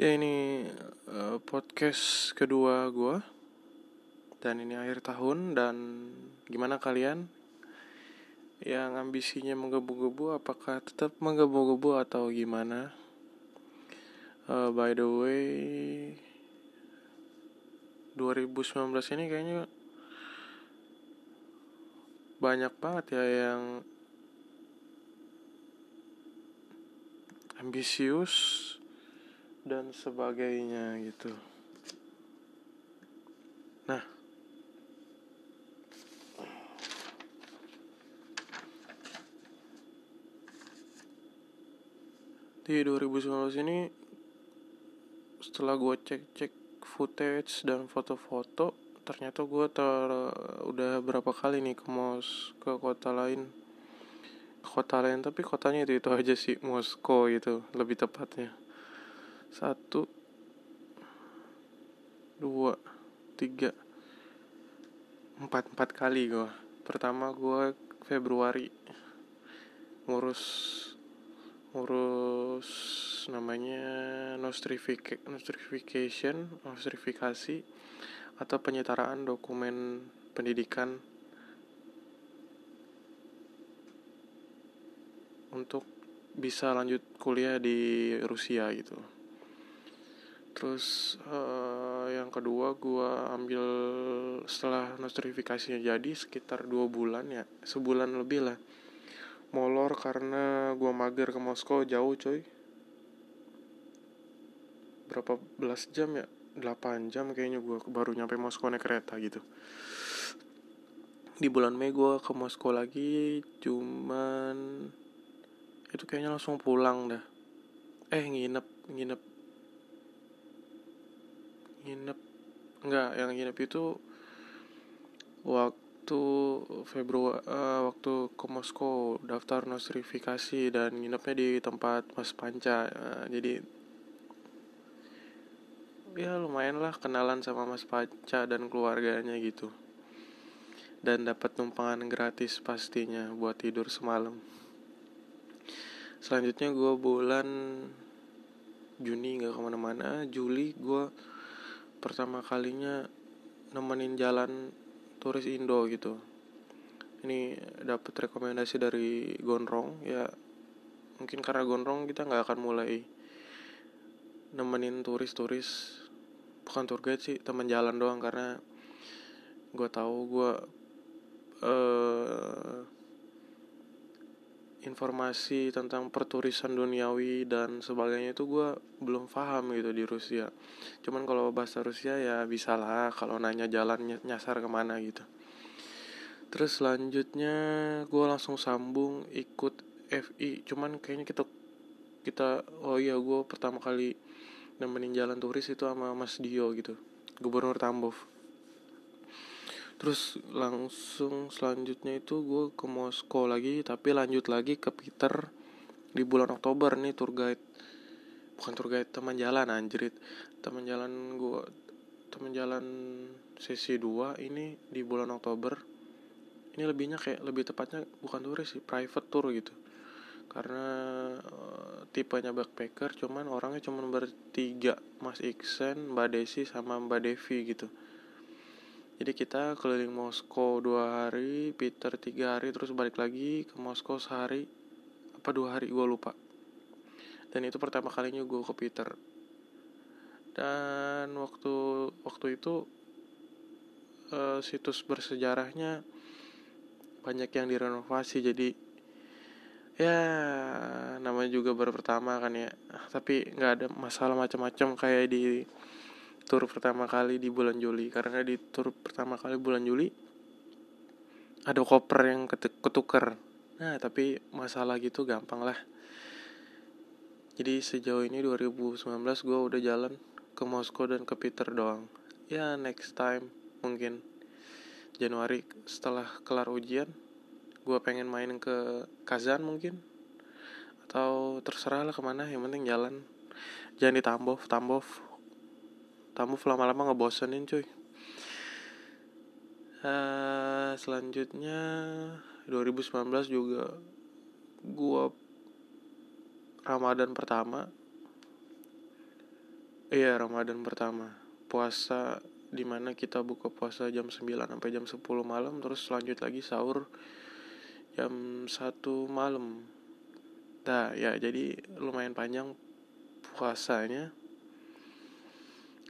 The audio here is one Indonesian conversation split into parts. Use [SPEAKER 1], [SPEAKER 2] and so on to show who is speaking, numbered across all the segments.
[SPEAKER 1] Ya ini uh, podcast kedua gue Dan ini akhir tahun dan gimana kalian? Yang ambisinya menggebu-gebu apakah tetap menggebu-gebu atau gimana? Uh, By the way 2019 ini kayaknya banyak banget ya yang ambisius dan sebagainya gitu. Nah, di 2019 ini setelah gue cek-cek footage dan foto-foto ternyata gue ter udah berapa kali nih ke mos ke kota lain. Kota lain tapi kotanya itu itu aja sih Moskow itu lebih tepatnya satu. Dua. Tiga. Empat. Empat kali gue pertama gue Februari. Ngurus ngurus namanya nostrification nostrifikasi atau penyetaraan dokumen pendidikan untuk bisa lanjut kuliah di Rusia gitu terus uh, yang kedua gue ambil setelah notifikasinya jadi sekitar dua bulan ya sebulan lebih lah. Molor karena gue mager ke Moskow jauh coy. Berapa belas jam ya? 8 jam kayaknya gue baru nyampe Moskow naik kereta gitu. Di bulan Mei gue ke Moskow lagi cuman itu kayaknya langsung pulang dah. Eh nginep nginep nginep enggak yang nginep itu waktu Februari uh, waktu ke Moskow daftar nostrifikasi dan nginepnya di tempat Mas Panca uh, jadi ya lumayan lah kenalan sama Mas Panca dan keluarganya gitu. Dan dapat numpangan gratis pastinya buat tidur semalam. Selanjutnya gue bulan Juni nggak ke mana-mana Juli gue pertama kalinya nemenin jalan turis Indo gitu. Ini dapat rekomendasi dari Gondrong ya mungkin karena Gondrong kita nggak akan mulai nemenin turis-turis bukan tour guide sih teman jalan doang karena gue tahu gue uh, informasi tentang perturisan duniawi dan sebagainya itu gue belum paham gitu di Rusia. Cuman kalau bahasa Rusia ya bisa lah kalau nanya jalan nyasar ke mana gitu. Terus selanjutnya gue langsung sambung ikut FI cuman kayaknya kita kita oh iya gue pertama kali nemenin jalan turis itu sama Mas Dio gitu gubernur Tambov terus langsung selanjutnya itu gue ke Moskow lagi tapi lanjut lagi ke Peter di bulan Oktober. Nih tour guide bukan tour guide teman jalan anjrit. Teman jalan gue teman jalan sesi 2 ini di bulan Oktober. Ini lebihnya kayak lebih tepatnya bukan turis sih private tour gitu. Karena uh, tipenya backpacker cuman orangnya cuman bertiga Mas Iksen Mbak Desi sama Mbak Devi gitu jadi kita keliling Moskow dua hari Peter tiga hari terus balik lagi ke Moskow sehari. Apa dua hari? Gue lupa. Dan itu pertama kalinya gue ke Peter. Dan waktu waktu itu uh, situs bersejarahnya banyak yang direnovasi jadi ya namanya juga baru pertama kan ya. Tapi nggak ada masalah macam-macam kayak di tur pertama kali di bulan Juli. Karena di tur pertama kali bulan Juli ada koper yang ketuker. Nah tapi masalah gitu gampang lah. Jadi sejauh ini 2019 gue udah jalan ke Moskow dan ke Peter doang. Ya next time mungkin Januari setelah kelar ujian gue pengen main ke Kazan mungkin. Atau terserah lah ke mana yang penting jalan. Jangan di Tambov Tambov tamu lama-lama ngebosenin cuy. Uh, selanjutnya 2019 juga gua Ramadan pertama. Iya Ramadan pertama. Puasa di mana kita buka puasa jam 9 sampai jam 10 malam terus lanjut lagi sahur jam 1 malam. Nah ya jadi lumayan panjang puasanya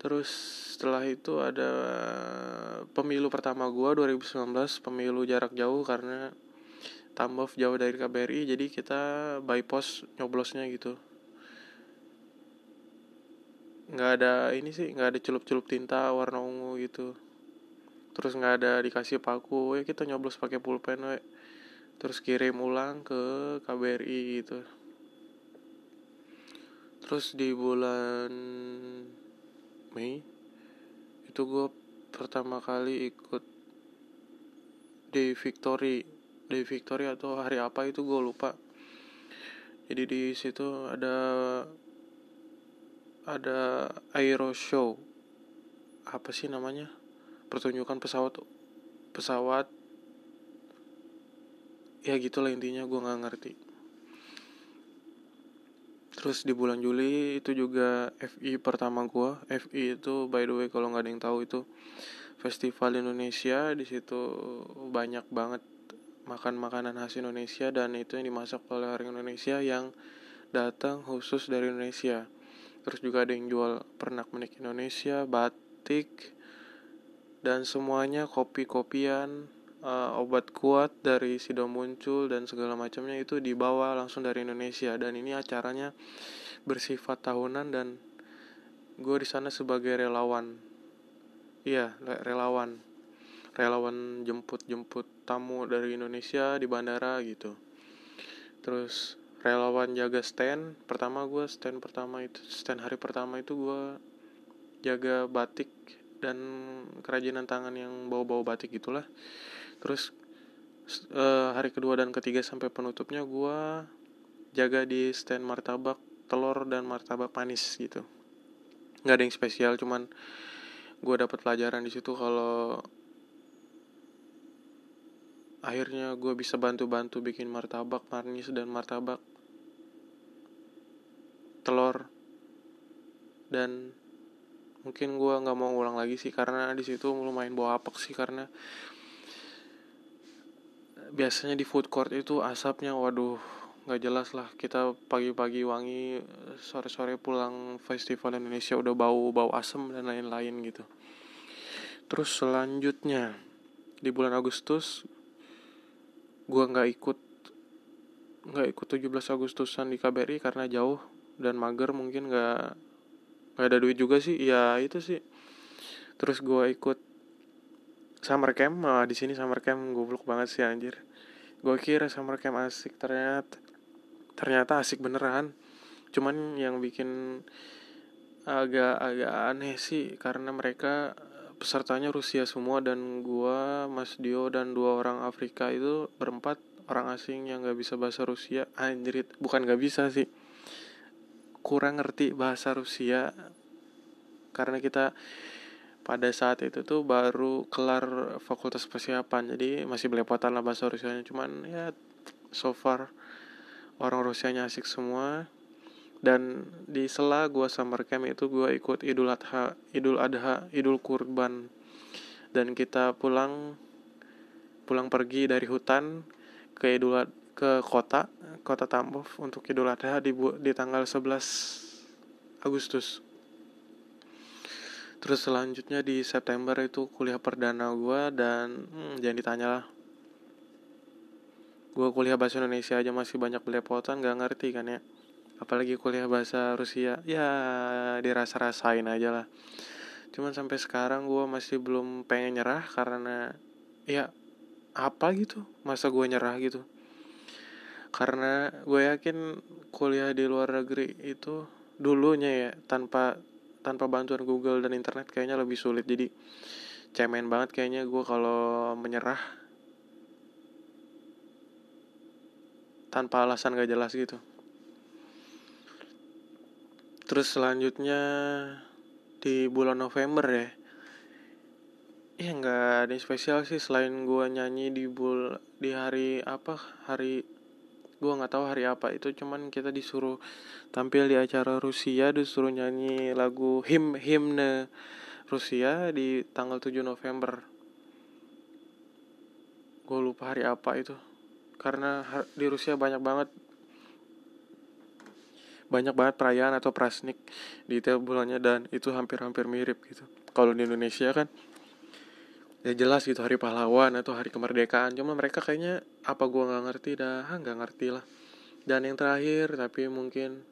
[SPEAKER 1] terus setelah itu ada pemilu pertama gua 2019 pemilu jarak jauh karena Tambov jauh dari KBRI jadi kita by post nyoblosnya gitu. Nggak ada ini sih nggak ada celup-celup tinta warna ungu gitu. Terus nggak ada dikasih paku ya kita nyoblos pakai pulpen we. Terus kirim ulang ke KBRI gitu. Terus di bulan Mei itu gue pertama kali ikut di Victory. Di Victory atau hari apa itu gue lupa. Jadi di situ ada ada aero show. Apa sih namanya? Pertunjukan pesawat pesawat. Ya gitulah intinya gue nggak ngerti terus di bulan Juli itu juga FI pertama gue FI itu by the way kalau nggak ada yang tahu itu festival Indonesia. Di situ banyak banget makan makanan khas Indonesia dan itu yang dimasak oleh orang Indonesia yang datang khusus dari Indonesia. Terus juga ada yang jual pernak pernik Indonesia batik dan semuanya kopi-kopian uh, obat kuat dari Sido muncul dan segala macamnya itu dibawa langsung dari Indonesia. Dan ini acaranya bersifat tahunan dan gue di sana sebagai relawan. Iya relawan. Relawan jemput jemput tamu dari Indonesia di bandara gitu. Terus relawan jaga stand. Pertama gue stand pertama itu stand hari pertama itu gue jaga batik dan kerajinan tangan yang bau-bau batik gitulah terus uh, hari kedua dan ketiga sampai penutupnya gue jaga di stand martabak telur dan martabak manis gitu. Nggak ada yang spesial cuman gue dapat pelajaran di situ kalau akhirnya gue bisa bantu-bantu bikin martabak manis dan martabak telur. Dan mungkin gue nggak mau ulang lagi sih karena di situ lumayan bawa apek sih karena biasanya di food court itu asapnya waduh nggak jelas lah. Kita pagi-pagi wangi sore-sore pulang festival Indonesia udah bau bau asam dan lain-lain gitu. Terus selanjutnya di bulan Agustus gua nggak ikut nggak ikut 17 Agustusan di KBRI karena jauh dan mager mungkin nggak nggak ada duit juga sih. Ya itu sih. Terus gua ikut summer camp nah, di sini summer camp goblok banget sih anjir. Gue kira summer camp asik ternyata ternyata asik beneran. Cuman yang bikin agak-agak aneh sih karena mereka pesertanya Rusia semua dan gua Mas Dio dan dua orang Afrika itu berempat orang asing yang gak bisa bahasa Rusia. Anjrit bukan gak bisa sih. Kurang ngerti bahasa Rusia. Karena kita pada saat itu tuh baru kelar fakultas persiapan. Jadi masih belepotan lah bahasa Rusianya. Cuman ya so far orang Rusianya asik semua. Dan di sela gue summer camp itu gue ikut Idul Adha Idul Adha Idul Kurban. Dan kita pulang pulang pergi dari hutan ke Idul ke kota kota Tambov untuk Idul Adha di di tanggal 11 Agustus terus selanjutnya di September itu kuliah perdana gue dan hmm, jangan ditanya lah. Gue kuliah bahasa Indonesia aja masih banyak belepotan gak ngerti kan ya. Apalagi kuliah bahasa Rusia ya dirasa-rasain aja lah. Cuman sampai sekarang gue masih belum pengen nyerah karena ya apa gitu? Masa gue nyerah gitu? Karena gue yakin kuliah di luar negeri itu dulunya ya tanpa tanpa bantuan Google dan internet kayaknya lebih sulit. Jadi cemen banget kayaknya gue kalau menyerah tanpa alasan gak jelas gitu. Terus selanjutnya di bulan November ya ya nggak ada yang spesial sih selain gue nyanyi di bul di hari apa? Hari gue nggak tahu hari apa itu cuman kita disuruh tampil di acara Rusia disuruh nyanyi lagu him himne Rusia di tanggal 7 November. Gue lupa hari apa itu karena di Rusia banyak banget banyak banget perayaan atau prasnik di tiap bulannya dan itu hampir-hampir mirip gitu. Kalau di Indonesia kan ya jelas gitu hari pahlawan atau hari kemerdekaan. Cuma mereka kayaknya apa gua nggak ngerti dah nggak ngerti lah. Dan yang terakhir tapi mungkin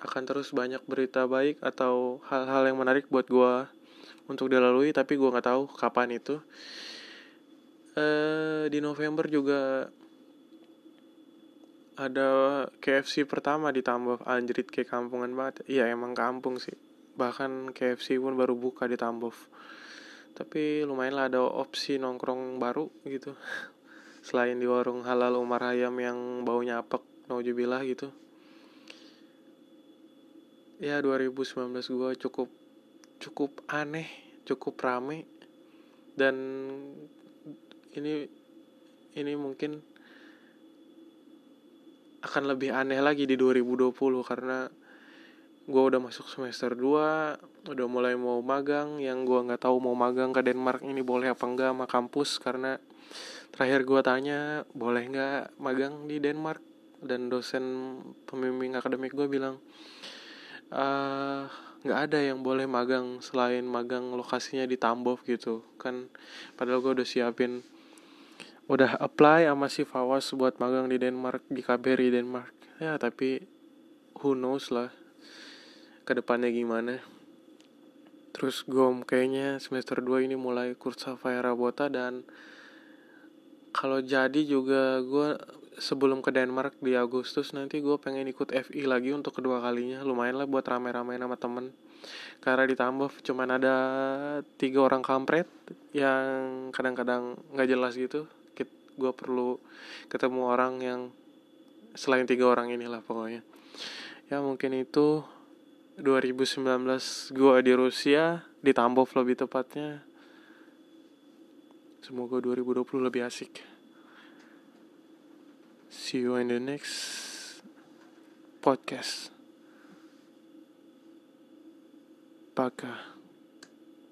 [SPEAKER 1] akan terus banyak berita baik atau hal-hal yang menarik buat gua untuk dilalui tapi gua nggak tahu kapan itu. Eh di November juga ada KFC pertama di Tambov anjrit kayak kampungan banget. Iya emang kampung sih. Bahkan KFC pun baru buka di Tambov tapi lumayan lah ada opsi nongkrong baru gitu. Selain di warung halal Umar Hayam yang baunya apek naujubillah gitu. Ya 2019 gue cukup cukup aneh cukup rame. Dan ini ini mungkin akan lebih aneh lagi di 2020 karena gue udah masuk semester 2 udah mulai mau magang. Yang gue nggak tahu mau magang ke Denmark ini boleh apa enggak sama kampus karena terakhir gue tanya boleh nggak magang di Denmark? Dan dosen pembimbing akademik gue bilang eh, nggak uh, ada yang boleh magang selain magang lokasinya di Tambov gitu. Kan padahal gue udah siapin udah apply sama si Fawas buat magang di Denmark di KBRI Denmark. Ya tapi who knows lah ke depannya gimana. Terus gue kayaknya semester 2 ini mulai kursa Rabota dan kalau jadi juga gue sebelum ke Denmark di Agustus nanti gue pengen ikut FI lagi untuk kedua kalinya. Lumayan lah buat rame-rame sama temen. Karena ditambah cuman ada tiga orang kampret yang kadang-kadang nggak jelas gitu. Gue perlu ketemu orang yang selain tiga orang inilah pokoknya. Ya mungkin itu 2019 gue di Rusia di Tambov lebih tepatnya. Semoga 2020 lebih asik. See you in the next podcast. Pakai.